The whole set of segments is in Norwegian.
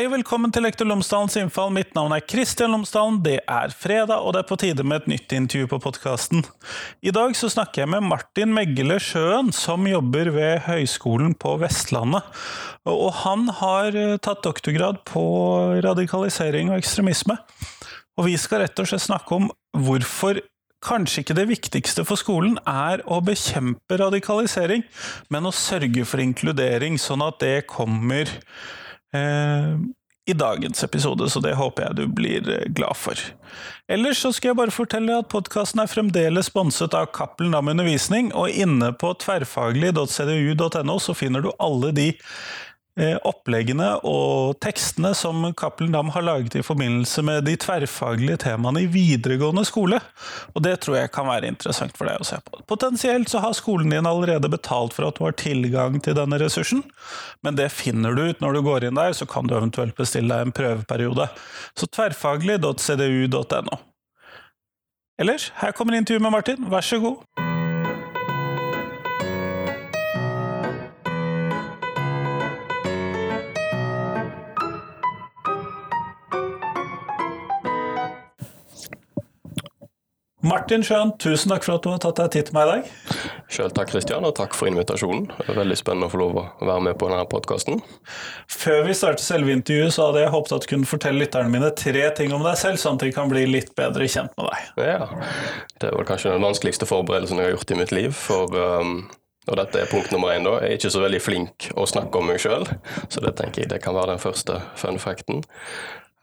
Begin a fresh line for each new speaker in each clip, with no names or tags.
Hei og velkommen til Lektor Lomsdalens innfall. Mitt navn er Kristian Lomsdalen. Det er fredag, og det er på tide med et nytt intervju på podkasten. I dag så snakker jeg med Martin Megle Sjøen, som jobber ved Høgskolen på Vestlandet. Og han har eh, tatt doktorgrad på radikalisering og ekstremisme. Og vi skal rett og slett snakke om hvorfor kanskje ikke det viktigste for skolen er å bekjempe radikalisering, men å sørge for inkludering, sånn at det kommer eh, i dagens episode, så det håper jeg du blir eh, glad for. Ellers så skal jeg bare fortelle at podkasten er fremdeles sponset av Cappelen Dam Undervisning, og inne på tverrfaglig.cdu.no så finner du alle de oppleggene og tekstene som Cappelen Dam har laget i forbindelse med de tverrfaglige temaene i videregående skole. Og det tror jeg kan være interessant for deg å se på. Potensielt så har skolen din allerede betalt for at du har tilgang til denne ressursen, men det finner du ut når du går inn der, så kan du eventuelt bestille deg en prøveperiode. Så tverrfaglig.cdu.no. Ellers, her kommer intervjuet med Martin, vær så god. Martin Sjøen, tusen takk for at du har tatt deg tid til meg i dag.
Sjøl takk, Kristian, og takk for invitasjonen. Det er veldig spennende å få lov å være med på denne podkasten.
Før vi starter selve intervjuet, så hadde jeg håpet at du kunne fortelle lytterne mine tre ting om deg selv, sånn at de kan bli litt bedre kjent med deg.
Ja, Det er vel kanskje den vanskeligste forberedelsen jeg har gjort i mitt liv. for... Um og dette er punkt nummer én. Jeg er ikke så veldig flink å snakke om meg sjøl, så det tenker jeg det kan være den første fun facten.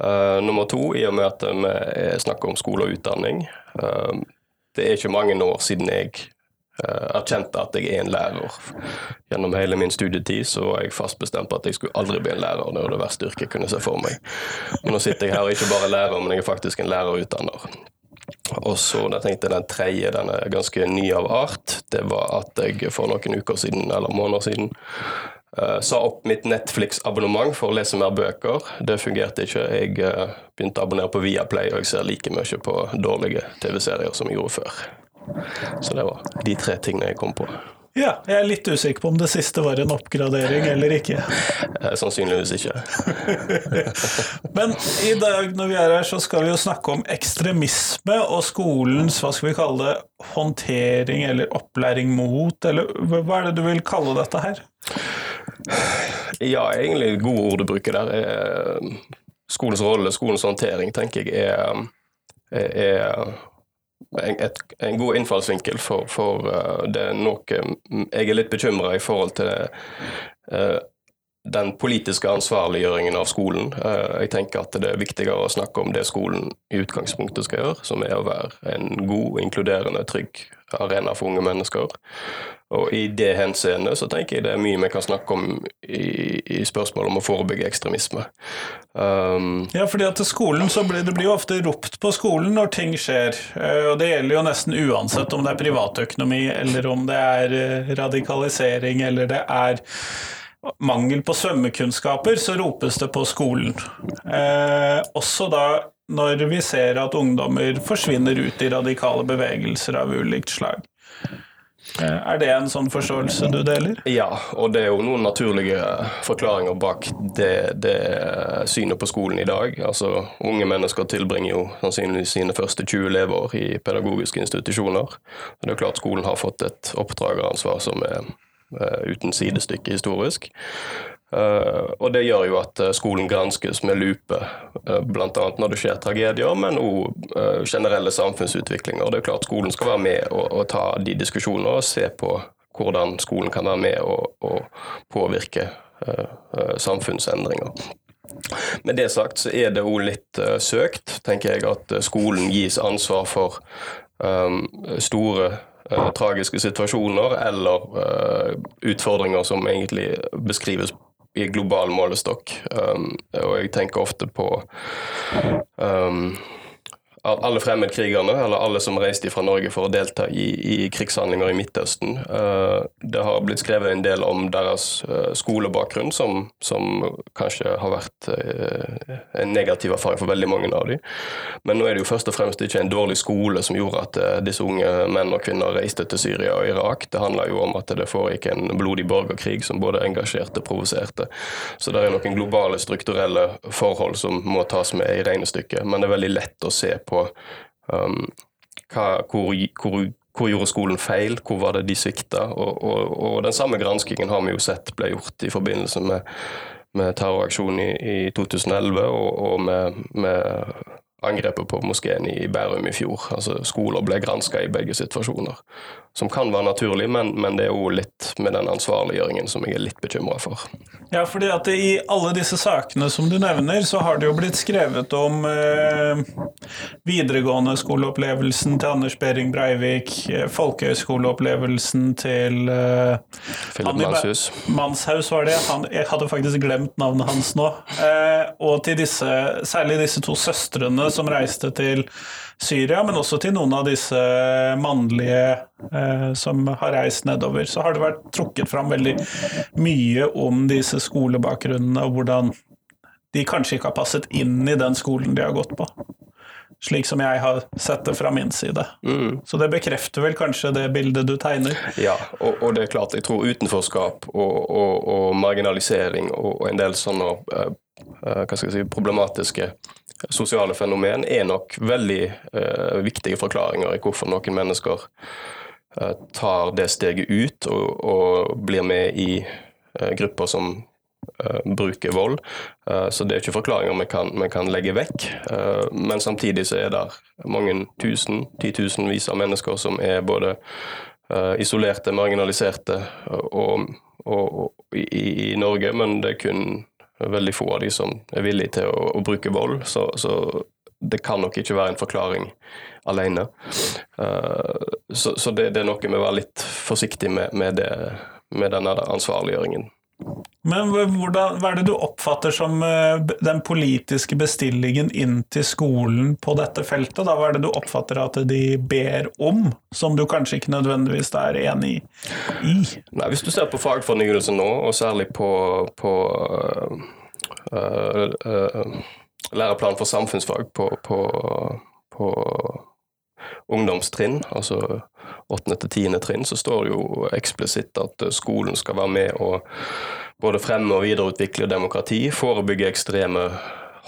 Uh, nummer to, i og med at vi snakker om skole og utdanning. Uh, det er ikke mange år siden jeg uh, erkjente at jeg er en lærer. Gjennom hele min studietid så var jeg fast bestemt på at jeg skulle aldri bli en lærer. Det var det verste yrket jeg kunne se for meg. Men nå sitter jeg her og ikke bare lærer, men jeg er faktisk en lærerutdanner. Og så jeg tenkte Den tredje, den er ganske ny av art. Det var at jeg for noen uker siden, eller måneder siden sa opp mitt Netflix-abonnement for å lese mer bøker. Det fungerte ikke. Jeg uh, begynte å abonnere på Viaplay, og jeg ser like mye på dårlige TV-serier som jeg gjorde før. Så det var de tre tingene jeg kom på.
Ja, jeg er litt usikker på om det siste var en oppgradering eller ikke.
Uh, sannsynligvis ikke.
Men i dag når vi er her, så skal vi jo snakke om ekstremisme og skolens hva skal vi kalle det, håndtering eller opplæring mot, eller hva er det du vil kalle dette her?
Ja, egentlig gode ord du bruker der. Er skolens rolle, skolens håndtering, tenker jeg er, er en, et, en, god innfallsvinkel for, for uh, det er noe Jeg er litt bekymra i forhold til det, den politiske ansvarliggjøringen av skolen. Jeg tenker at det er viktigere å snakke om det skolen i utgangspunktet skal gjøre, som er å være en god, inkluderende, trygg arena for unge mennesker. Og I det henseende så tenker jeg det er mye vi kan snakke om i, i spørsmål om å forebygge ekstremisme.
Um, ja, fordi at skolen så blir det blir jo ofte ropt på skolen når ting skjer. Eh, og det gjelder jo nesten uansett om det er privatøkonomi, eller om det er eh, radikalisering, eller det er mangel på svømmekunnskaper, så ropes det på skolen. Eh, også da når vi ser at ungdommer forsvinner ut i radikale bevegelser av ulikt slag. Eh, er det en sånn forståelse du deler?
Ja, og det er jo noen naturlige forklaringer bak det, det synet på skolen i dag. Altså, Unge mennesker tilbringer jo sannsynligvis sine første 20 leveår i pedagogiske institusjoner. Det er klart skolen har fått et oppdrageransvar som er uh, uten sidestykke historisk. Uh, og det gjør jo at uh, skolen granskes med lupe, uh, bl.a. når det skjer tragedier, men òg uh, generelle samfunnsutviklinger. Det er klart Skolen skal være med og, og ta de diskusjonene og se på hvordan skolen kan være med og, og påvirke samfunnsendringer. Med det sagt så er det òg litt søkt, tenker jeg, at skolen gis ansvar for um, store tragiske situasjoner eller utfordringer som egentlig beskrives i global målestokk. Um, og jeg tenker ofte på um, alle fremmedkrigerne, eller alle som reiste fra Norge for å delta i, i krigshandlinger i Midtøsten. Uh, det har blitt skrevet en del om deres uh, skolebakgrunn, som, som, kanskje har vært uh, en negativ erfaring for veldig mange av dem. Men nå er det jo først og fremst ikke en dårlig skole som gjorde at disse unge menn og kvinner reiste til Syria og Irak. Det handler jo om at det foregikk en blodig borgerkrig som både engasjerte og provoserte. Så det er noen globale strukturelle forhold som må tas med i regnestykket. Men det er veldig lett å se på um, hva, hvor, hvor, hvor, gjorde skolen feil, hvor var det de svikta? Og, og, og, den samme granskingen har vi jo sett ble gjort i forbindelse med, med terroraksjonen i, i 2011 og, og med, med angrepet på moskeen i Bærum i fjor. Altså Skoler ble granska i begge situasjoner. Som kan være naturlig, men, men det er òg litt med den ansvarliggjøringen som jeg er litt bekymra for.
Ja, fordi at I alle disse sakene som du nevner, så har det jo blitt skrevet om eh, videregående skoleopplevelsen til Anders Behring Breivik, eh, folkehøyskoleopplevelsen til eh,
Philip Manshus.
Manshaus var det. Han, jeg hadde faktisk glemt navnet hans nå. Eh, og til disse, særlig disse to søstrene som reiste til Syria, men også til noen av disse mannlige som har reist nedover, så har det vært trukket fram veldig mye om disse skolebakgrunnene og hvordan de kanskje ikke har passet inn i den skolen de har gått på. Slik som jeg har sett det fra min side. Mm. Så det bekrefter vel kanskje det bildet du tegner?
Ja, og, og det er klart, jeg tror utenforskap og, og, og marginalisering og en del sånne uh, hva skal jeg si, problematiske sosiale fenomen er nok veldig uh, viktige forklaringer i hvorfor noen mennesker tar det steget ut og, og blir med i uh, grupper som bruker vold. så det er ikke forklaringer vi kan, vi kan legge vekk. men samtidig så er det mange tusen, titusenvis av mennesker som er både isolerte, marginaliserte og, og, og i, i Norge, men det er kun veldig få av de som er villige til å, å bruke vold. Så, så, det kan nok ikke være en forklaring alene. Uh, så, så det, det, er noe med å være litt forsiktig med, med, det, med denne ansvarliggjøringen.
Men hvordan, hva er det du oppfatter som eh, den politiske bestillingen inn til skolen på dette feltet? Da? Hva er det du oppfatter at de ber om, som du kanskje ikke nødvendigvis er enig i?
Nei, Hvis du ser på fagfornyelsen nå, og særlig på, på øh, øh, læreplan for samfunnsfag på, på, på ungdomstrinn, altså åttende til tiende trinn, så står det jo eksplisitt at skolen skal være med å både fremme og videreutvikle demokrati, forebygge ekstreme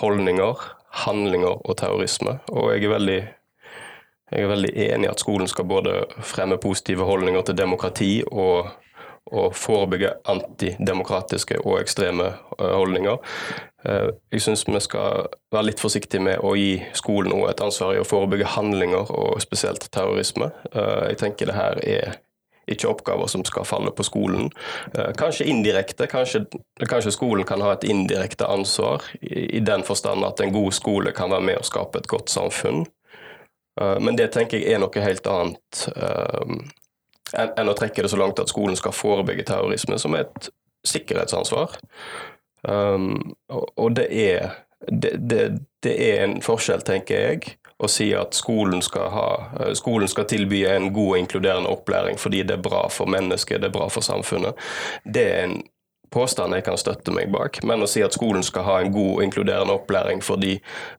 holdninger, handlinger og terrorisme. Og jeg er veldig, jeg er veldig enig i at skolen skal både fremme positive holdninger til demokrati og å forebygge antidemokratiske og ekstreme eh, holdninger. Eh, jeg syns vi skal være litt forsiktige med å gi skolen et ansvar i å forebygge handlinger, og spesielt terrorisme. Eh, jeg tenker det her er ikke oppgaver som skal falle på skolen. Kanskje indirekte. Kanskje, kanskje skolen kan ha et indirekte ansvar, i, i den forstand at en god skole kan være med å skape et godt samfunn. Men det tenker jeg er noe helt annet enn å trekke det så langt at skolen skal forebygge terrorisme, som et sikkerhetsansvar. Um, og det er, det, det, det er en forskjell, tenker jeg, å si at skolen skal, ha, eh, skolen skal tilby en god og inkluderende opplæring fordi det er bra for mennesket, det er bra for samfunnet. Det er en påstand jeg kan støtte meg bak, men å si at skolen skal ha en god og inkluderende opplæring fordi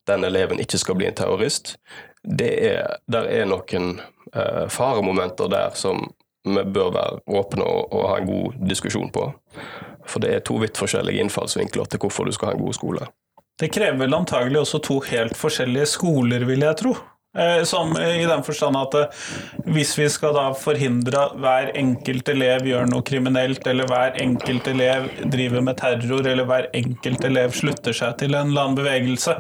den eleven ikke skal bli en terrorist, det er, der er noen uh, faremomenter der som vi bør være åpne og, og, ha en god diskusjon på. For det er to vidt forskjellige innfallsvinkler til hvorfor du skal ha en god skole.
Det krever vel antagelig også to helt forskjellige skoler, vil jeg tro. Eh, som I den forstand at eh, hvis vi skal da forhindre at hver enkelt elev gjør noe kriminelt, eller hver enkelt elev driver med terror, eller hver enkelt elev slutter seg til en eller annen bevegelse,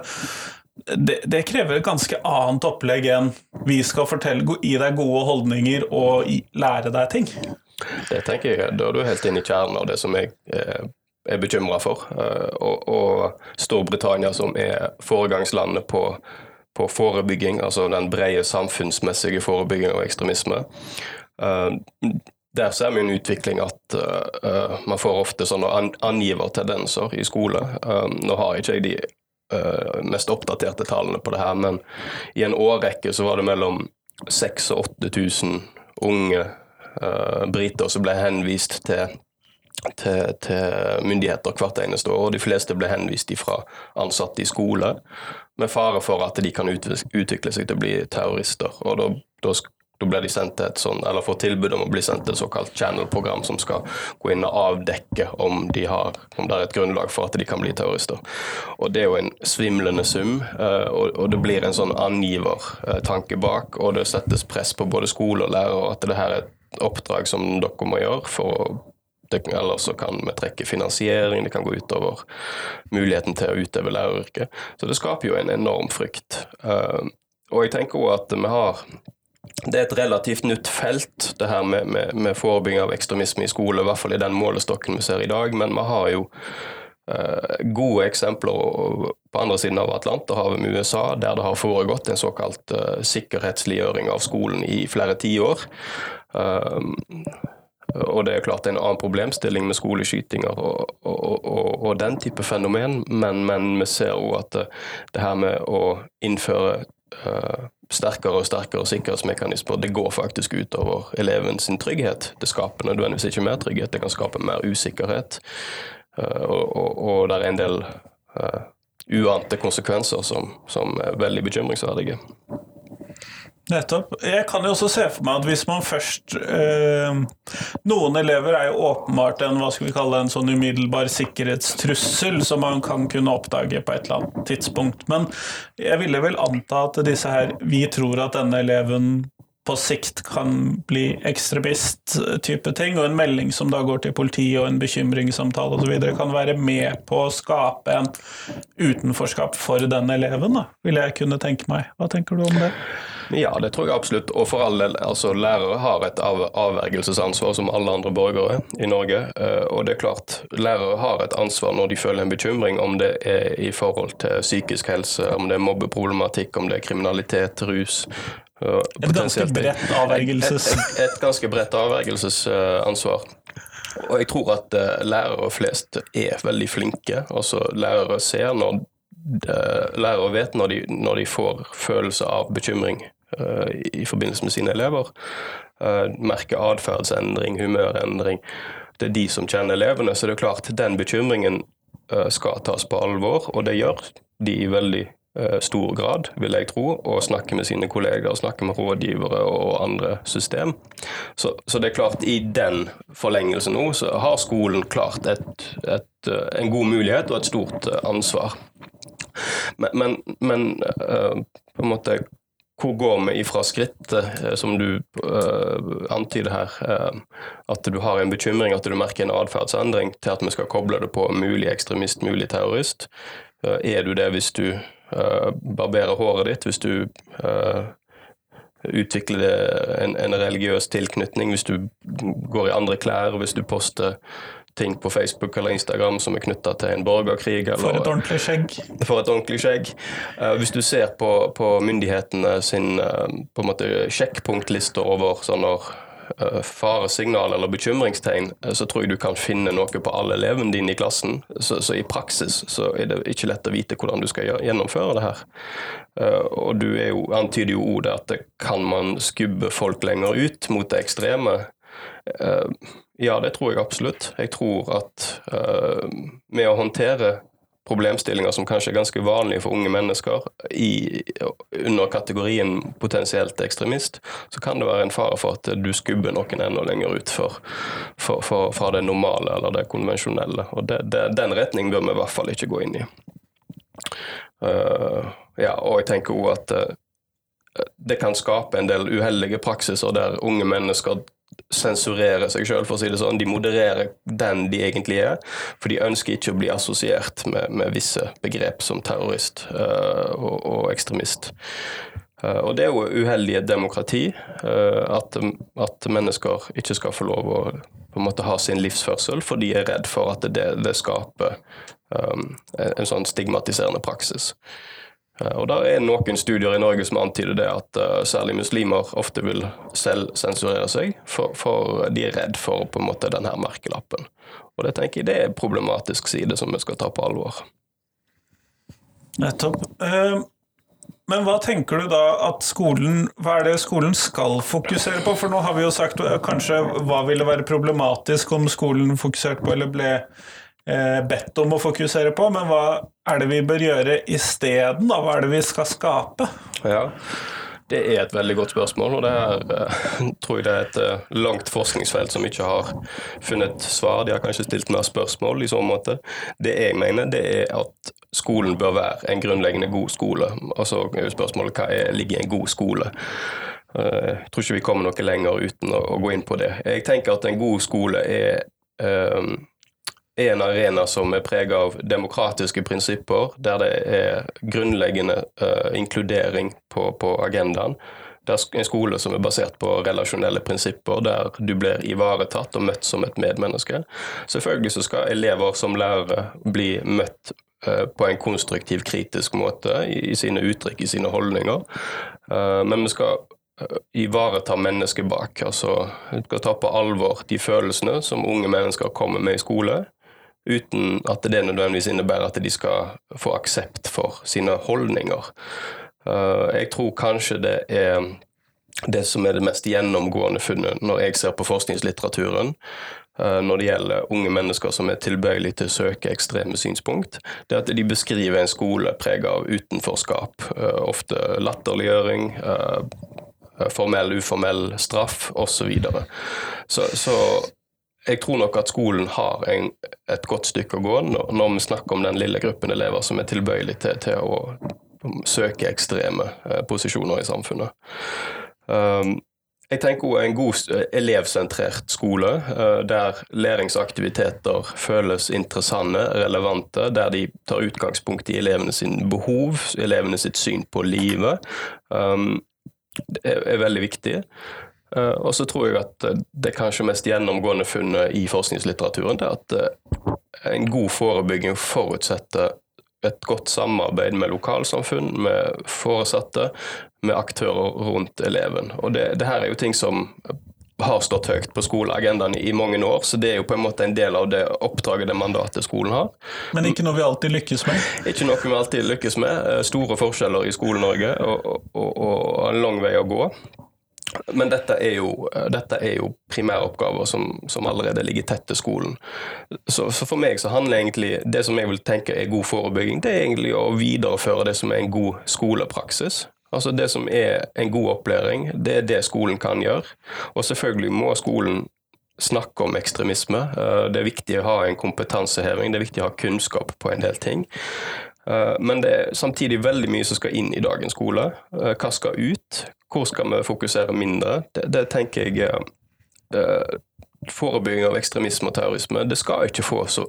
det, det, krever et ganske annet opplegg enn vi skal fortelle, gi deg gode holdninger og lære deg ting.
Det tenker jeg, Da er du helt inne i kjernen av det som jeg eh, er bekymra for. Eh, og, og, Storbritannia, som er foregangslandet på, på, forebygging, altså den brede samfunnsmessige forebygging av ekstremisme. Eh, der ser vi en utvikling at uh, man får ofte sånne an angivertendenser i skole. Um, nå har ikke jeg de mest oppdaterte tallene på det her, men i en årrekke så var det mellom 6000 og 8000 unge uh, briter som ble henvist til, til, til, myndigheter hvert eneste år. og De fleste ble henvist fra ansatte i skole, med fare for at de kan utvikle seg til å bli terrorister. og da, da da blir de sendt til et sånn, eller får tilbud om å bli sendt til et såkalt channel-program som skal gå inn og avdekke om, de har, om det er et grunnlag for at de kan bli terrorister. Og Det er jo en svimlende sum, eh, og det blir en sånn angivertanke bak. Og det settes press på både skole og lærere at det her er et oppdrag som dere må gjøre for å Ellers så kan vi trekke finansiering, det kan gå utover muligheten til å utøve læreryrket. Så det skaper jo en enorm frykt. Eh, og jeg tenker òg at vi har det er et relativt nytt felt, det her med, med, med forebygging av ekstremisme i skole, i hvert fall i den målestokken vi ser i dag. Men vi har jo eh, gode eksempler på andre siden av Atlanterhavet med USA, der det har foregått en såkalt eh, sikkerhetsliggjøring av skolen i flere tiår. Uh, og det er klart en annen problemstilling med skoleskytinger og, og, og, og den type fenomen, men, men vi ser òg at det, det, her med å innføre sterkere og sterkere sikkerhetsmekanismer. Det går faktisk utover elevens trygghet. Det skaper nødvendigvis ikke mer trygghet, det kan skape mer usikkerhet. Uh, og, og, og, det er en del uh, uante konsekvenser som, som er veldig bekymringsverdige.
Nettopp. Jeg kan jo også se for meg at hvis man først eh, Noen elever er jo åpenbart en hva skal vi kalle en sånn umiddelbar sikkerhetstrussel som man kan kunne oppdage på et eller annet tidspunkt. Men jeg ville vel anta at disse her Vi tror at denne eleven på sikt kan bli ekstremist-type ting, og en melding som da går til politiet, og en bekymringssamtale osv., kan være med på å skape en utenforskap for den eleven, da, vil jeg kunne tenke meg. Hva tenker du om det?
Ja, det tror jeg absolutt. Og for all del, altså lærere har et av avvergelsesansvar som alle andre borgere i Norge. Eh, og det er klart, lærere har et ansvar når de føler en bekymring, om det er i forhold til psykisk helse, om det er mobbeproblematikk, om det er kriminalitet, rus,
et ganske bredt avvergelses...
Et, et, et, ganske bredt avvergelsesansvar. Og jeg tror at uh, lærere flest er veldig flinke. Altså Lærere ser når lærere vet når de, når de får følelse av bekymring i, i, forbindelse med sine elever. Uh, merker atferdsendring, humørendring. Det er de som kjenner elevene. Så det er klart, den bekymringen skal tas på alvor, og det gjør de i veldig Eh, stor grad, vil jeg tro, og snakke med sine kolleger, snakke med rådgivere og andre system. Så, så det er klart, i den forlengelsen nå, så har skolen klart et, et, eh, en god mulighet og et stort eh, ansvar. Men, men, men på en måte hvor går vi ifra skrittet, som du uh, antyder her, uh, at du har en bekymring, at du merker en atferdsendring, til at vi skal koble det på mulig ekstremist, mulig terrorist? Uh, er du det hvis du uh, barbere håret ditt, hvis du utvikler en, en, religiøs tilknytning, hvis du går i andre klær, hvis du poster ting på Facebook eller Instagram som er knytta til en borgerkrig. Eller,
for et ordentlig skjegg.
For et ordentlig skjegg. Uh, hvis du ser på, på myndighetene sin på en måte sjekkpunktliste over sånne uh, faresignal eller bekymringstegn, så tror jeg du kan finne noe på alle elevene dine i klassen. Så, så, i praksis så er det ikke lett å vite hvordan du skal gjennomføre det her. Og du jo, antyder jo ordet at kan man skubbe folk lenger ut mot det ekstreme. Ja, det tror jeg absolutt. Jeg tror at med å håndtere problemstillinger som kanskje er ganske vanlige for unge mennesker i, under kategorien potensielt ekstremist, så kan det være en fare for at du skubber noen enda lenger ut fra det normale eller det konvensjonelle. Og det, det, Den retning bør vi i hvert fall ikke gå inn i. Uh, ja, og jeg tenker òg at uh, det kan skape en del uheldige praksiser der unge mennesker sensurerer seg sjøl, for å si det sånn. De modererer den de egentlig er, for de ønsker ikke å bli assosiert med, med visse begrep som terrorist uh, og, og, ekstremist. Uh, og det er jo uheldig et demokrati uh, at, at, mennesker ikke skal få lov å på en måte ha sin livsførsel, for de er redd for at det, det skaper um, en, en sånn stigmatiserende praksis. Eh, og der er noen studier i Norge som antyder det at uh, særlig muslimer ofte vil selv sensurere seg, for, for, de er redd for på en måte denne merkelappen. Og det tenker jeg det er en problematisk side som vi skal ta på alvor.
Nettopp. Uh, men hva tenker du da at skolen Hva er det skolen skal fokusere på? For nå har vi jo sagt kanskje hva ville være problematisk om skolen fokuserte på, eller ble eh, bedt om å fokusere på, men hva er det vi bør gjøre isteden? Hva er det vi skal skape?
Ja, det er et veldig godt spørsmål, og det er, uh, tror jeg det er et uh, langt forskningsfelt som ikke har funnet svar. De har kanskje stilt mer spørsmål i så måte. Det jeg mener, det er at skolen bør være en grunnleggende god skole. Altså spørsmålet hva er, ligger i en god skole? Jeg tror ikke vi kommer noe lenger uten å, gå inn på det. Jeg tenker at en god skole er er en arena som er preget av demokratiske prinsipper, der det er grunnleggende uh, inkludering på, på, agendaen. Det er en skole som er basert på relasjonelle prinsipper, der du blir ivaretatt og møtt som et medmenneske. Selvfølgelig så skal elever som lærere bli møtt uh, på en konstruktiv, kritisk måte i, sine uttrykk, i sine holdninger. Uh, men vi skal ivareta mennesket bak. altså Vi skal ta på alvor de følelsene som unge mennesker kommer med i skole uten at det nødvendigvis innebærer at de skal få aksept for sine holdninger. Eh, jeg tror kanskje det er det som er det mest gjennomgående funnet når jeg ser på forskningslitteraturen eh, når det gjelder unge mennesker som er tilbøyelige til å søke ekstreme synspunkt, det at de beskriver en skole preget av utenforskap, eh, ofte latterliggjøring, formell, uformell straff osv. Så, så, så jeg tror nok at skolen har en, et godt stykke å gå når, når, vi snakker om den lille gruppen elever som er tilbøyelig til, til å søke ekstreme eh, posisjoner i samfunnet. Um, jeg tenker også en god elevsentrert skole, uh, der læringsaktiviteter føles interessante, relevante, der de tar utgangspunkt i elevene sine behov, elevene sitt syn på livet, um, er, er veldig viktig. Eh, og så tror jeg at eh, det kanskje mest gjennomgående funnet i forskningslitteraturen er at eh, en god forebygging forutsetter et godt samarbeid med lokalsamfunn, med foresatte, med aktører rundt eleven. Og det, det her er jo ting som har stått høyt på skoleagendaen i mange år, så det er jo på en måte en del av det oppdraget, det mandatet skolen har.
Men ikke noe vi alltid lykkes med?
Ikke noe vi alltid lykkes med. Store forskjeller i Skole-Norge og, og, og en lang vei å gå. Men dette er jo, dette er jo primæroppgaver som, som, allerede ligger tett til skolen. Så, så, for meg så handler egentlig det som jeg vil tenke er god forebygging, det er egentlig å videreføre det som er en god skolepraksis. Altså Det som er en god opplæring, det er det skolen kan gjøre. Og selvfølgelig må skolen snakke om ekstremisme. Eh, det er viktig å ha en kompetanseheving, det er viktig å ha kunnskap på en del ting. Eh, men det er samtidig veldig mye som skal inn i dagens skole. Eh, hva skal ut? Hvor skal vi fokusere mindre? Det, det tenker jeg eh, Forebygging av ekstremisme og terrorisme det skal ikke få så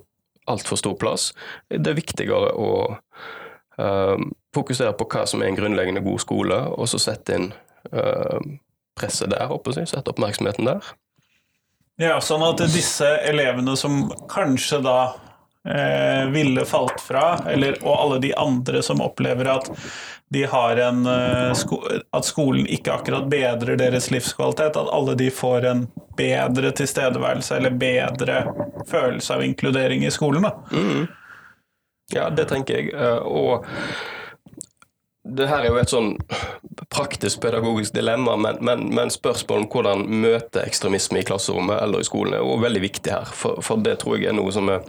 altfor stor plass. Det er viktigere å fokusere på hva som er en grunnleggende god skole, og så sette inn presset der, sette oppmerksomheten der.
Ja, sånn at disse elevene som kanskje da eh, ville falt fra, eller, og alle de andre som opplever at en eh, sko At skolen ikke akkurat bedrer deres livskvalitet, at alle de får en bedre tilstedeværelse eller bedre følelse av inkludering i skolen. Mm.
Ja, det tenker jeg. Eh, og det her er jo et sånn praktisk pedagogisk dilemma, men, men, men spørsmålet om hvordan møte ekstremisme i klasserommet eller i skolen er jo veldig viktig her. For, for det tror jeg er noe som er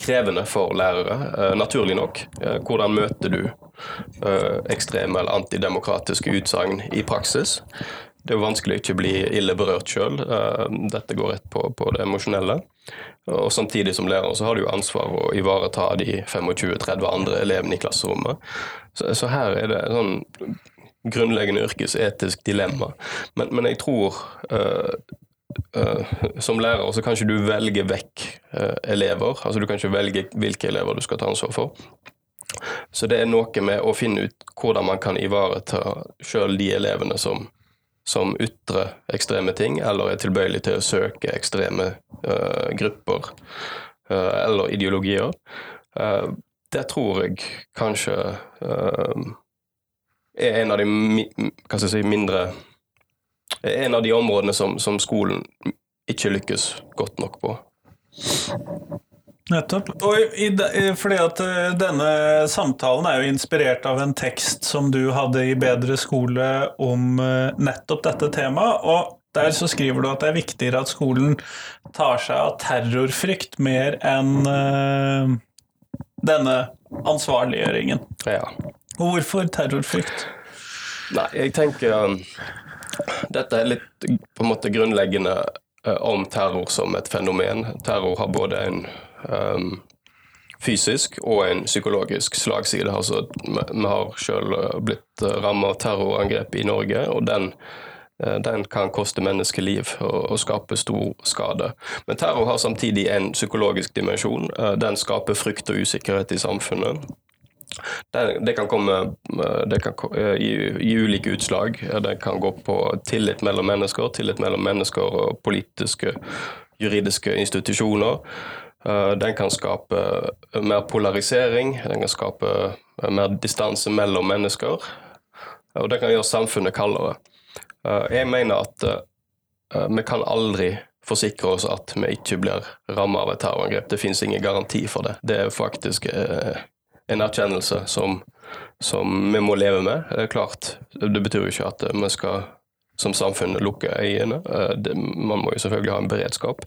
krevende for lærere, eh, naturlig nok. Eh, hvordan møter du eh, ekstreme eller antidemokratiske utsagn i praksis? Det er jo vanskelig å ikke bli ille berørt sjøl. Dette går rett på, på, det emosjonelle. Og Samtidig som lærer så har du jo ansvar å ivareta de 25-30 andre elevene i klasserommet. Så, så, her er det sånn grunnleggende yrkesetisk dilemma. Men, men jeg tror som lærer så kan ikke du velge vekk uh, elever. Altså Du kan ikke velge hvilke elever du skal ta ansvar for. Så det er noe med å finne ut hvordan man kan ivareta sjøl de elevene som, som ytrer ekstreme ting, eller er tilbøyelige til å søke ekstreme uh, grupper eller ideologier. det tror jeg kanskje er en av de jeg si, mindre en av de områdene som, som skolen ikke lykkes godt nok på.
Nettopp. Og i, fordi at eh, denne samtalen er jo inspirert av en tekst som du hadde i Bedre skole om eh, nettopp dette temaet. og der så skriver du at det er viktigere at skolen tar seg av terrorfrykt mer enn uh, denne ansvarliggjøringen.
Ja.
Og hvorfor terrorfrykt?
Nei, jeg tenker um, Dette er litt på en måte grunnleggende uh, om terror som et fenomen. Terror har både en um, fysisk og en psykologisk slagside. Altså, vi har selv uh, blitt ramma rammet av terrorangrep i Norge, og den, den kan koste menneskeliv og, og, skape stor skade. Men terror har samtidig en psykologisk dimensjon. Den skaper frykt og usikkerhet i samfunnet. Det, det, kan komme det kan, i, i, ulike utslag. Det kan gå på tillit mellom mennesker, tillit mellom mennesker og politiske, juridiske institusjoner. Eh, den kan skape eh, mer polarisering, den kan skape eh, mer distanse mellom mennesker. Og det kan gjøre samfunnet kaldere. Jeg mener at vi kan aldri forsikre oss at vi ikke blir rammet av et terrorangrep. Det finnes ingen garanti for det. Det er faktisk en erkjennelse som, som vi må leve med. Det er klart, det betyr jo ikke at vi skal som samfunn lukke øynene. Man må jo selvfølgelig ha en beredskap.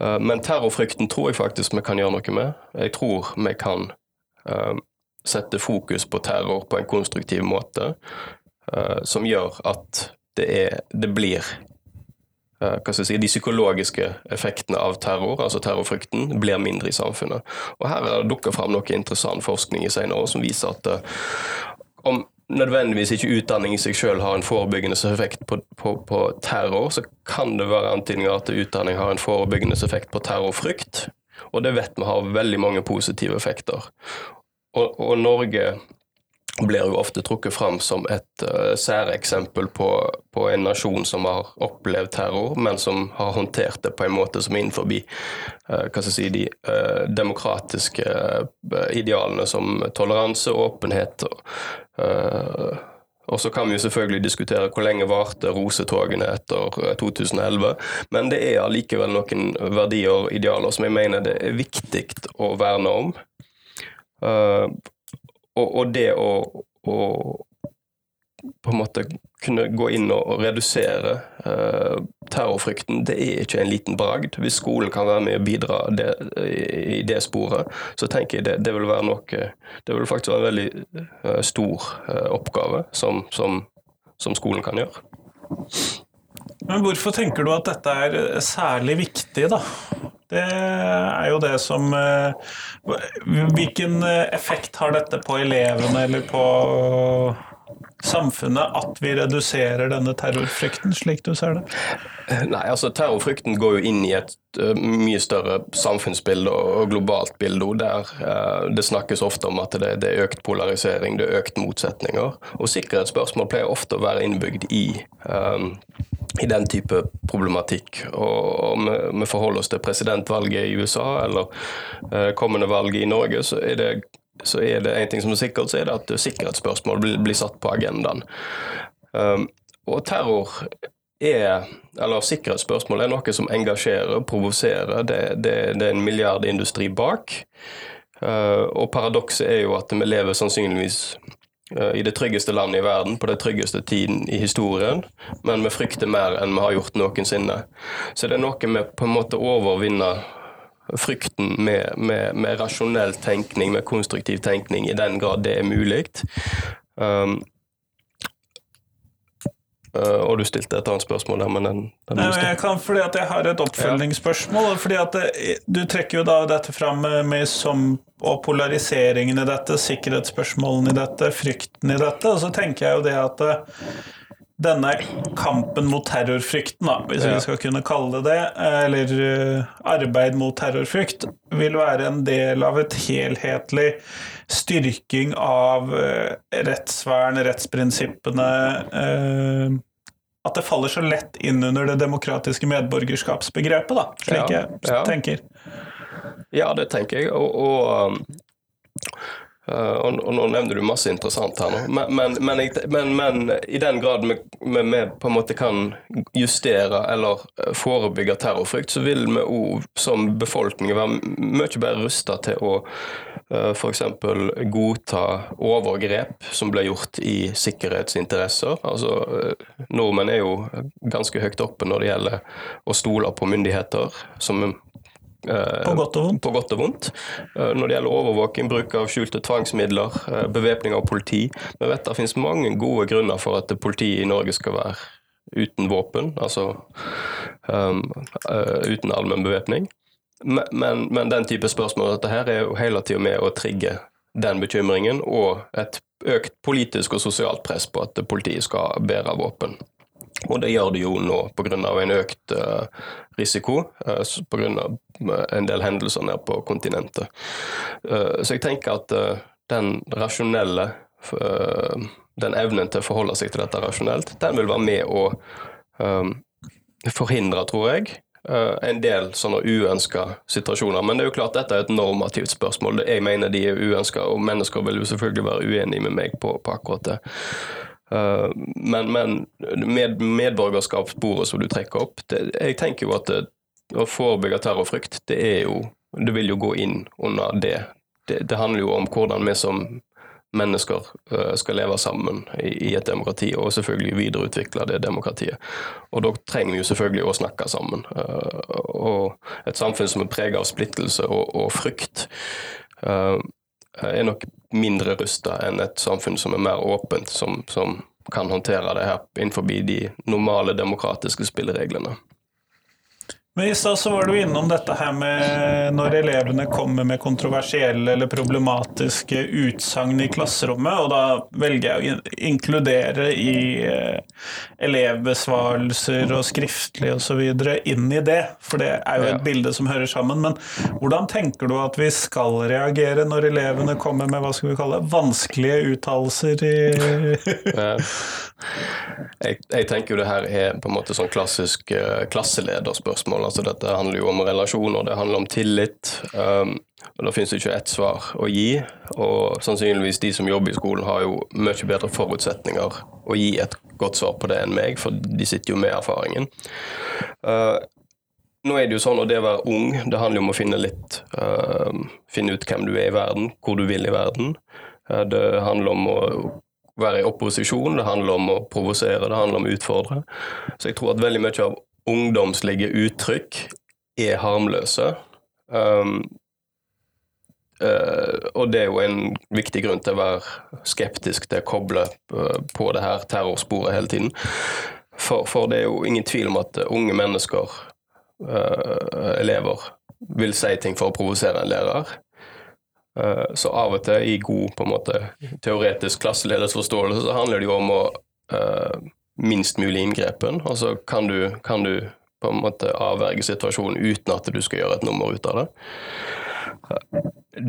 Eh, men terrorfrykten tror jeg faktisk vi kan gjøre noe med. Jeg tror vi kan uh, sette fokus på terror på en konstruktiv måte, som gjør at det, er, det blir uh, hva skal jeg si, De psykologiske effektene av terror, altså terrorfrykten, blir mindre i samfunnet. Og Her er det dukka fram noe interessant forskning i senere år som viser at om nødvendigvis ikke utdanning i seg selv har en forebyggende effekt på, på, på, terror, så kan det være antydninger at utdanning har en forebyggende effekt på terrorfrykt. Og det vet vi har veldig mange positive effekter. Og, og Norge blir jo ofte trukket fram som et uh, særeksempel på, på, en nasjon som har opplevd terror, men som har håndtert det på en måte som er innenfor uh, si, de uh, demokratiske idealene som toleranse, åpenhet og og så kan vi jo selvfølgelig diskutere hvor lenge varte rosetogene etter 2011, eh, men det er allikevel noen verdier og idealer som jeg mener det er viktig å verne om. Og, og, det å, å, på en måte kunne gå inn og redusere uh, terrorfrykten, det er ikke en liten bragd. Hvis skolen kan være med og bidra det, i det sporet, så tenker jeg det, det, vil være noe Det vil faktisk være en veldig uh, stor uh, oppgave som, som, som, skolen kan gjøre.
Men hvorfor tenker du at dette er særlig viktig, da? Det er jo det som Hvilken effekt har dette på elevene eller på samfunnet at vi reduserer denne terrorfrykten, slik du ser det?
Nei, altså Terrorfrykten går jo inn i et uh, mye større samfunnsbilde og globalt bilde, der uh, det snakkes ofte om at det, det, er økt polarisering, det er økt motsetninger. Og sikkerhetsspørsmål pleier ofte å være innbygd i, um, i den type problematikk. Og om vi forholder oss til presidentvalget i USA eller uh, kommende valg i Norge, så er det så er det en ting som er sikkert, så er det at sikkerhetsspørsmål blir, blir satt på agendaen. Um, og terror er, eller sikkerhetsspørsmål er noe som engasjerer, provoserer. Det, det, det, er en milliardindustri bak. Uh, og paradokset er jo at vi lever sannsynligvis uh, i det tryggeste landet i verden på den tryggeste tiden i historien, men vi frykter mer enn vi har gjort noensinne. Så det er noe med på en måte overvinne frykten med, med, med, rasjonell tenkning, med konstruktiv tenkning, i den grad det er mulig. Um, uh, og du stilte et annet spørsmål der, men den, den
Nei, jeg kan fordi at jeg har et oppfølgingsspørsmål. Ja. fordi at det, Du trekker jo da dette fram med som, og polariseringen i dette, sikkerhetsspørsmålene i dette, frykten i dette. Og så tenker jeg jo det at denne kampen mot terrorfrykten, da, hvis ja. vi skal kunne kalle det det, eller uh, arbeid mot terrorfrykt, vil være en del av et helhetlig styrking av uh, rettsvern, rettsprinsippene At det faller så lett inn under det demokratiske medborgerskapsbegrepet, da, slik ja, jeg tenker.
Ja, det tenker jeg. og, og um og, og, nå nevner du masse interessant her nå, men, men, men, men, men i den grad vi, vi, vi, på en måte kan justere eller eh, forebygge terrorfrykt, så vil vi òg som befolkning være mye bedre rusta til å uh, f.eks. godta overgrep som blir gjort i sikkerhetsinteresser. Altså, Nordmenn er jo ganske høyt oppe når det gjelder å stole på myndigheter, som
Eh, på godt og vondt.
På godt og vondt. Eh, når det gjelder overvåking, bruk av skjulte tvangsmidler, eh, bevæpning av politi. Vi vet det finnes mange gode grunner for at politiet i Norge skal være uten våpen, altså um, uh, uten allmenn bevæpning. Men, men, men, den type spørsmål dette her er jo hele tida med å trigge den bekymringen og et økt politisk og sosialt press på at politiet skal bære våpen. Og det gjør det jo nå pga. en økt uh, risiko uh, pga. en del hendelser nede på kontinentet. Så jeg tenker at den rasjonelle den evnen til å forholde seg til dette rasjonelt, den vil være med å forhindre, tror jeg, en del sånne uønska situasjoner. Men det er jo klart dette er et normativt spørsmål. Jeg mener de er uønska, og mennesker vil jo selvfølgelig være uenige med meg på, på akkurat det. Eh, men, men med medborgerskapssporet som du trekker opp, det, jeg tenker jo at det, å forebygge terrorfrykt, det er jo Det vil jo gå inn under det. Det, det handler jo om hvordan vi som mennesker uh, skal leve sammen i, et demokrati, og selvfølgelig videreutvikle det demokratiet. Og da trenger vi jo selvfølgelig å snakke sammen. Uh, og et samfunn som er preget av splittelse og, og frykt, er nok mindre rusta enn et samfunn som er mer åpent, som, som kan håndtere det her innenfor de normale demokratiske spillereglene.
Men I stad så var du innom dette her med når elevene kommer med kontroversielle eller problematiske utsagn i klasserommet, og da velger jeg å inkludere i eh, elevbesvarelser og skriftlig osv. inn i det, for det er jo et bilde som hører sammen. Men hvordan tenker du at vi skal reagere når elevene kommer med hva skal vi kalle det, vanskelige uttalelser i
jeg, jeg, tenker jo det her er på en måte sånn klassisk uh, klasselederspørsmål. Altså Dette handler jo om relasjoner, det handler om tillit. Um, og Da finnes det ikke ett svar å gi. Og sannsynligvis de som jobber i skolen, har jo mye bedre forutsetninger å gi et godt svar på det enn meg, for de sitter jo med erfaringen. Uh, nå er det jo sånn, og det å være ung, det handler jo om å finne litt uh, Finne ut hvem du er i verden, hvor du vil i verden. Uh, det handler om å være i opposisjon, det handler om å provosere, det handler om å utfordre. Så jeg tror at veldig mye av ungdomslige uttrykk er harmløse. Um, uh, og det er jo en viktig grunn til å være skeptisk til å koble uh, på det her terrorsporet hele tiden. For, for, det er jo ingen tvil om at unge mennesker, uh, elever, vil si ting for å provosere en lærer. Eh, så av og til, i god på en måte, teoretisk klasseledelsesforståelse, så handler det jo om å minst mulig inngrepen. Altså kan du, kan du på en måte avverge situasjonen uten at du skal gjøre et nummer ut av det.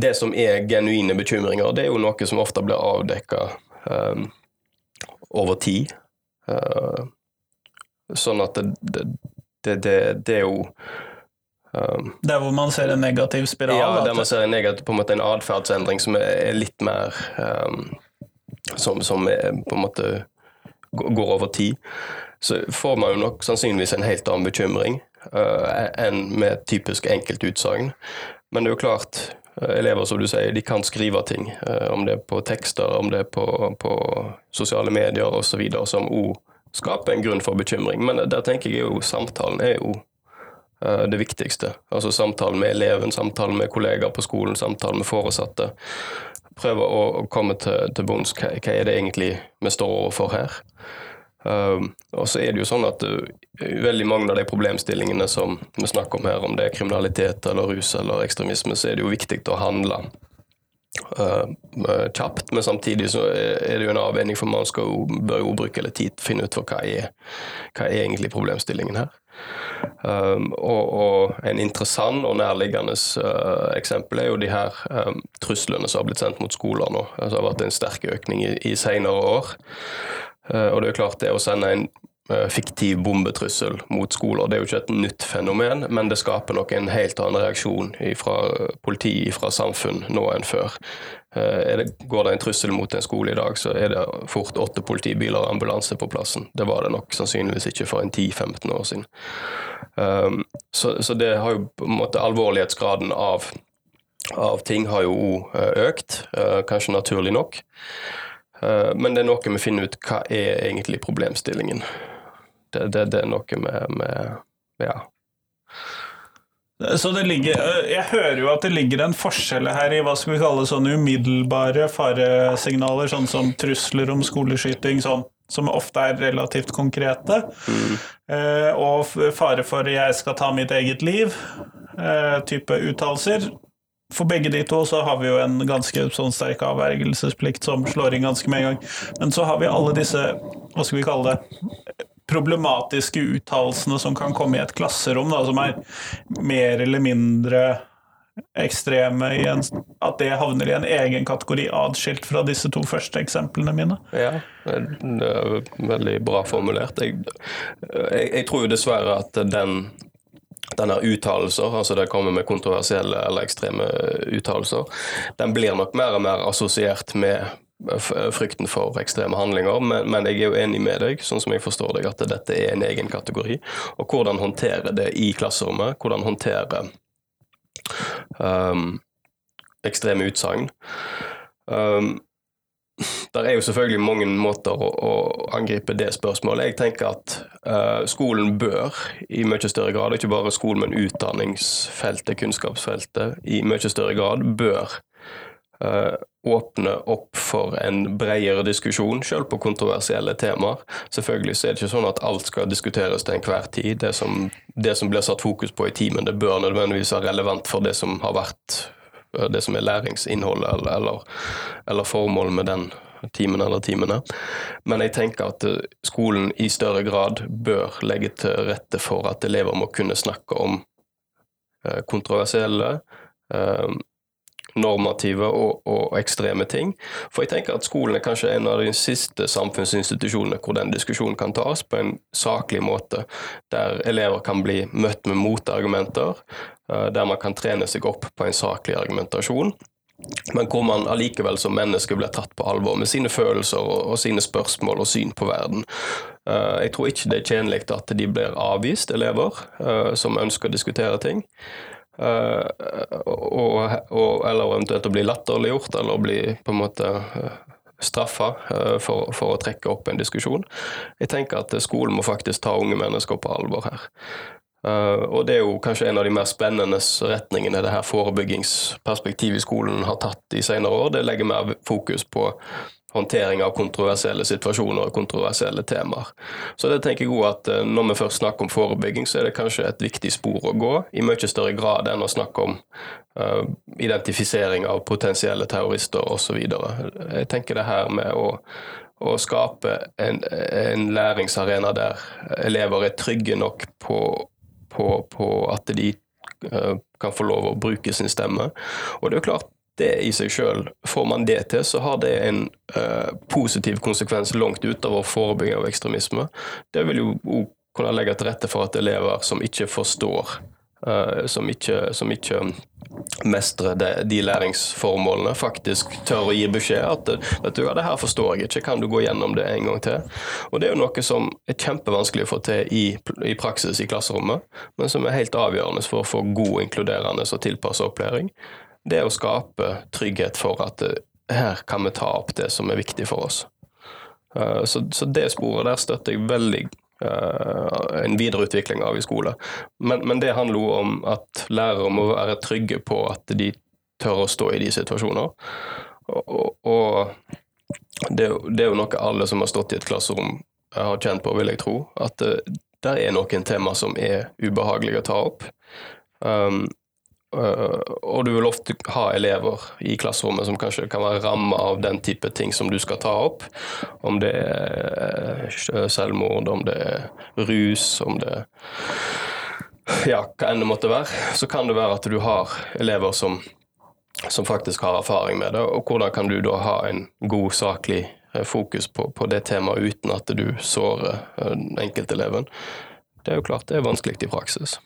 Det som er genuine bekymringer, det er jo noe som ofte blir avdekka um, over tid. Uh, sånn at det, det, det, det er jo
Um, der hvor man ser en negativ spiral?
Ja, der man ser en, negativ, på en, måte en atferdsendring som er litt mer um, som, som er, på en måte går over tid. Så får man jo nok sannsynligvis en helt annen bekymring uh, enn med typisk enkeltutsagn. Men det er jo klart, uh, elever som du sier, de kan skrive ting. Uh, om det er på tekster, om det er på, på sosiale medier osv. som òg skaper en grunn for bekymring. Men der tenker jeg jo samtalen er jo uh, det viktigste. Altså samtalen med eleven, samtalen med kollegaer på skolen, samtalen med foresatte. Prøve å komme til, til bunns. Hva, hva, er det egentlig vi står overfor her? Um, og så er det jo sånn at uh, veldig mange av de problemstillingene som vi snakker om her, om det er kriminalitet eller rus eller ekstremisme, så er det jo viktig å handle uh, kjapt. Men samtidig så er det jo en avveining, for man skal bør jo bruke litt tid til å finne ut for hva er, hva er egentlig problemstillingen her. Um, og, og, en interessant og nærliggende uh, eksempel er jo de her um, truslene som har blitt sendt mot skoler nå. Altså, det har vært en sterk økning i, i senere år. Uh, og det er klart det å sende en eh, fiktiv bombetrussel mot skoler. Det er jo ikke et nytt fenomen, men det skaper nok en helt annen reaksjon fra politi, fra samfunn, nå enn før. Det, går det en trussel mot en skole i dag, så er det fort åtte politibiler og ambulanse på plassen. Det var det nok sannsynligvis ikke for en 10-15 år siden. Um, så, så, det har jo på en måte alvorlighetsgraden av, av ting har jo økt, kanskje naturlig nok. Uh, men det er noe vi finner ut hva er egentlig problemstillingen. Det, det, det er noe med, med, Ja.
Så det ligger eh, Jeg hører jo at det ligger en forskjell her i hva skal vi kalle sånne umiddelbare faresignaler, sånn som trusler om skoleskyting, sånn, som ofte er relativt konkrete, mm. Eh, og fare for 'jeg skal ta mitt eget liv', type uttalelser for begge de to så har vi jo en ganske sånn sterk avvergelsesplikt som slår inn ganske med en gang. Men så har vi alle disse, hva skal vi kalle det, problematiske uttalelsene som kan komme i et klasserom, da, som er mer eller mindre ekstreme en, At det havner i en egen kategori atskilt fra disse to første eksemplene mine.
Ja, det er veldig bra formulert. Jeg, jeg, jeg tror jo dessverre at den denne uttalelser, altså det kommer med kontroversielle eller ekstreme uttalelser, den blir nok mer og mer assosiert med frykten for ekstreme handlinger, men, men, jeg er jo enig med deg, sånn som jeg forstår deg, at dette er en egen kategori. Og hvordan håndtere det i klasserommet, hvordan håndtere um, ekstreme utsagn. Um, der er jo selvfølgelig mange måter å, å, angripe det spørsmålet. Jeg tenker at uh, skolen bør i mye større grad, ikke bare skolen, men utdanningsfeltet, kunnskapsfeltet, i mye større grad bør åpne opp for en bredere diskusjon, selv på kontroversielle temaer. Selvfølgelig så er det ikke sånn at alt skal diskuteres til enhver tid. Det som, det som blir satt fokus på i timen, det bør nødvendigvis være relevant for det som har vært det som er læringsinnholdet eller, eller, eller formålet med den timen eller timene. Men jeg tenker at eh, skolen i større grad bør legge til rette for at elever må kunne snakke om eh, kontroversielle, eh, normative og, og, ekstreme ting. For jeg tenker at skolen er kanskje en av de siste samfunnsinstitusjonene hvor den diskusjonen kan tas på en saklig måte, der elever kan bli møtt med motargumenter, eh, der man kan trene seg opp på en saklig argumentasjon. Men hvor man allikevel som menneske blir tatt på alvor med sine følelser og, og sine spørsmål og syn på verden. Uh, jeg tror ikke det er tjenlig at de blir avvist, elever uh, som ønsker å diskutere ting. Uh, og, og, eller eventuelt å bli latterliggjort eller å bli på en måte uh, straffa uh, for, for, å trekke opp en diskusjon. Jeg tenker at skolen må faktisk ta unge mennesker på alvor her. og det er jo kanskje en av de mer spennende retningene det her forebyggingsperspektivet i skolen har tatt i senere år. Det legger mer fokus på håndtering av kontroversielle situasjoner og kontroversielle temaer. Så det tenker jeg òg at eh, Når vi først snakker om forebygging, så er det kanskje et viktig spor å gå, i mye større grad enn å snakke om uh, identifisering av potensielle terrorister osv. Jeg tenker det her med å, å skape en, en, læringsarena der elever er trygge nok på, på, på at de uh, kan få lov å bruke sin stemme. Og det er jo klart, det i seg sjøl, får man det til, så har det en uh, positiv konsekvens langt utover forebygging av ekstremisme. Det vil jo òg kunne legge til rette for at elever som ikke forstår, uh, som, ikke, som ikke mestrer de, de, læringsformålene, faktisk tør å gi beskjed at vet du, ja, det her forstår jeg ikke, kan du gå gjennom det en gang til? Og Det er jo noe som er kjempevanskelig å få til i, i praksis i klasserommet, men som er helt avgjørende for å få god, inkluderende og tilpassa opplæring det å skape trygghet for at uh, her kan vi ta opp det som er viktig for oss. Uh, så, det sporet der støtter jeg veldig uh, en videreutvikling av i skole. Men, det handler jo om at lærere må være trygge på at de tør å stå i de situasjoner. Og, det, er jo noe alle som har stått i et klasserom har kjent på, vil jeg tro. At det, er noen tema som er ubehagelige å ta opp. Um, Eh, og du vil ofte ha elever i klasserommet som kanskje kan være ramma av den type ting som du skal ta opp. Om det er eh, selvmord, om det er rus, om det er ja, hva enn det måtte være. Så kan det være at du har elever som, som faktisk har erfaring med det. Og hvordan kan du da ha en god, saklig fokus på, på det temaet uten at du sårer enkelteleven. Det er jo klart det er vanskelig i praksis.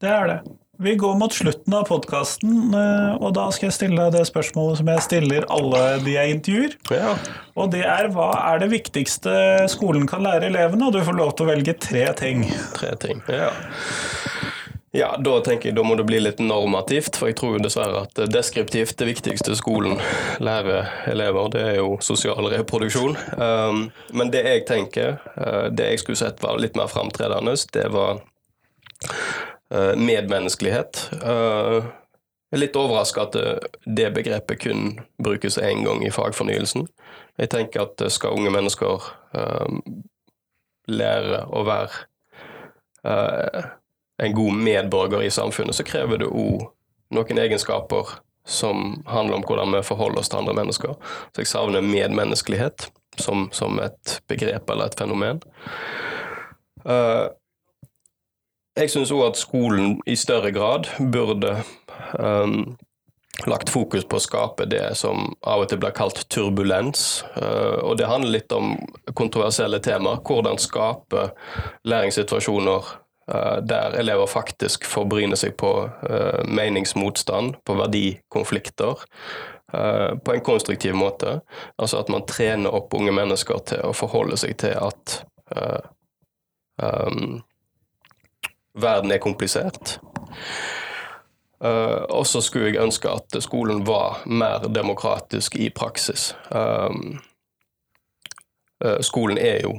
Det er det. Vi går mot slutten av podkasten, eh, og da skal jeg stille deg det spørsmålet som jeg stiller alle de jeg intervjuer.
Ja.
Og det er hva er det viktigste skolen kan lære elevene? Og du får lov til å velge tre ting.
Tre ting, ja. Ja, da tenker jeg da må det bli litt normativt, for jeg tror dessverre at deskriptivt det viktigste skolen lærer elever, det er jo sosial reproduksjon. Um, men det jeg tenker, uh, det jeg skulle sett var litt mer framtredende, det var medmenneskelighet. Uh, jeg er litt overraska at det begrepet kun brukes én gang i fagfornyelsen. Jeg tenker at skal unge mennesker lære å være en god medborger i samfunnet, så krever det òg noen egenskaper som handler om hvordan vi forholder oss til andre mennesker. Så jeg savner medmenneskelighet som, som et begrep eller et fenomen. Uh, jeg syns òg at skolen i større grad burde um, lagt fokus på å skape det som av og til blir kalt turbulens. Uh, og det handler litt om kontroversielle temaer. Hvordan skape læringssituasjoner Eh, der elever faktisk får bryne seg på uh, meningsmotstand, på verdikonflikter, på en konstruktiv måte. Altså at man trener opp unge mennesker til å forholde seg til at um, verden er komplisert. og så skulle jeg ønske at skolen var mer demokratisk i praksis. Um, skolen er jo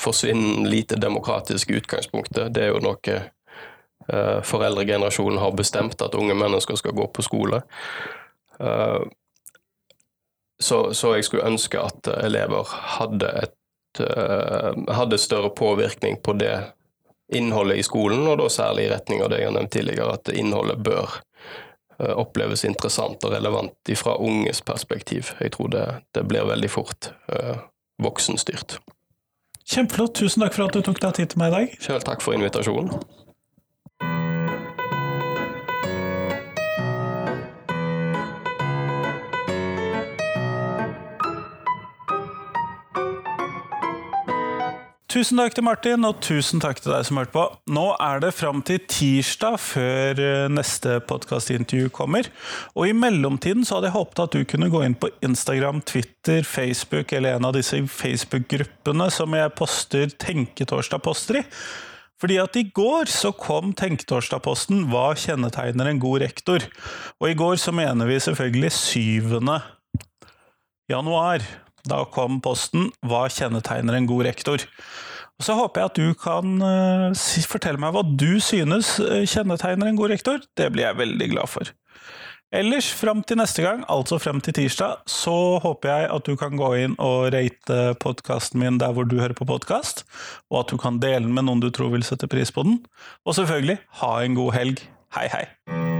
forsvinnende lite demokratisk utgangspunktet. Det er jo noe uh, foreldregenerasjonen har bestemt, at unge mennesker skal gå på skole. Uh, så, så, jeg skulle ønske at elever hadde, et, uh, hadde større påvirkning på det innholdet i skolen, og da særlig i retning av det jeg har nevnt tidligere, at innholdet bør oppleves interessant og relevant fra unges perspektiv. Jeg tror det, det blir veldig fort voksenstyrt.
Kjempeflott. Tusen takk for at du tok deg tid til meg i dag.
Selv takk for invitasjonen.
Tusen takk til Martin, og tusen takk til deg som hørte på. Nå er det fram til tirsdag før eh, neste podkastintervju kommer. Og i mellomtiden så hadde jeg håpet at du kunne gå inn på Instagram, Twitter, Facebook eller en av disse Facebook-gruppene som jeg poster Tenketorsdag-poster i. Fordi at i går så kom Tenketorsdag-posten 'Hva kjennetegner en god rektor?' Og i går så mener vi selvfølgelig 7. januar. Da kom posten 'Hva kjennetegner en god rektor?' Så håper jeg at du kan uh, fortelle meg hva du synes eh, kjennetegner en god rektor. Det blir jeg veldig glad for. Ellers, fram til neste gang, altså frem til tirsdag, så håper jeg at du kan gå inn og rate podkasten min der hvor du hører på podkast, og at du kan dele den med noen du tror vil sette pris på den. Og selvfølgelig, ha en god helg. Hei, hei!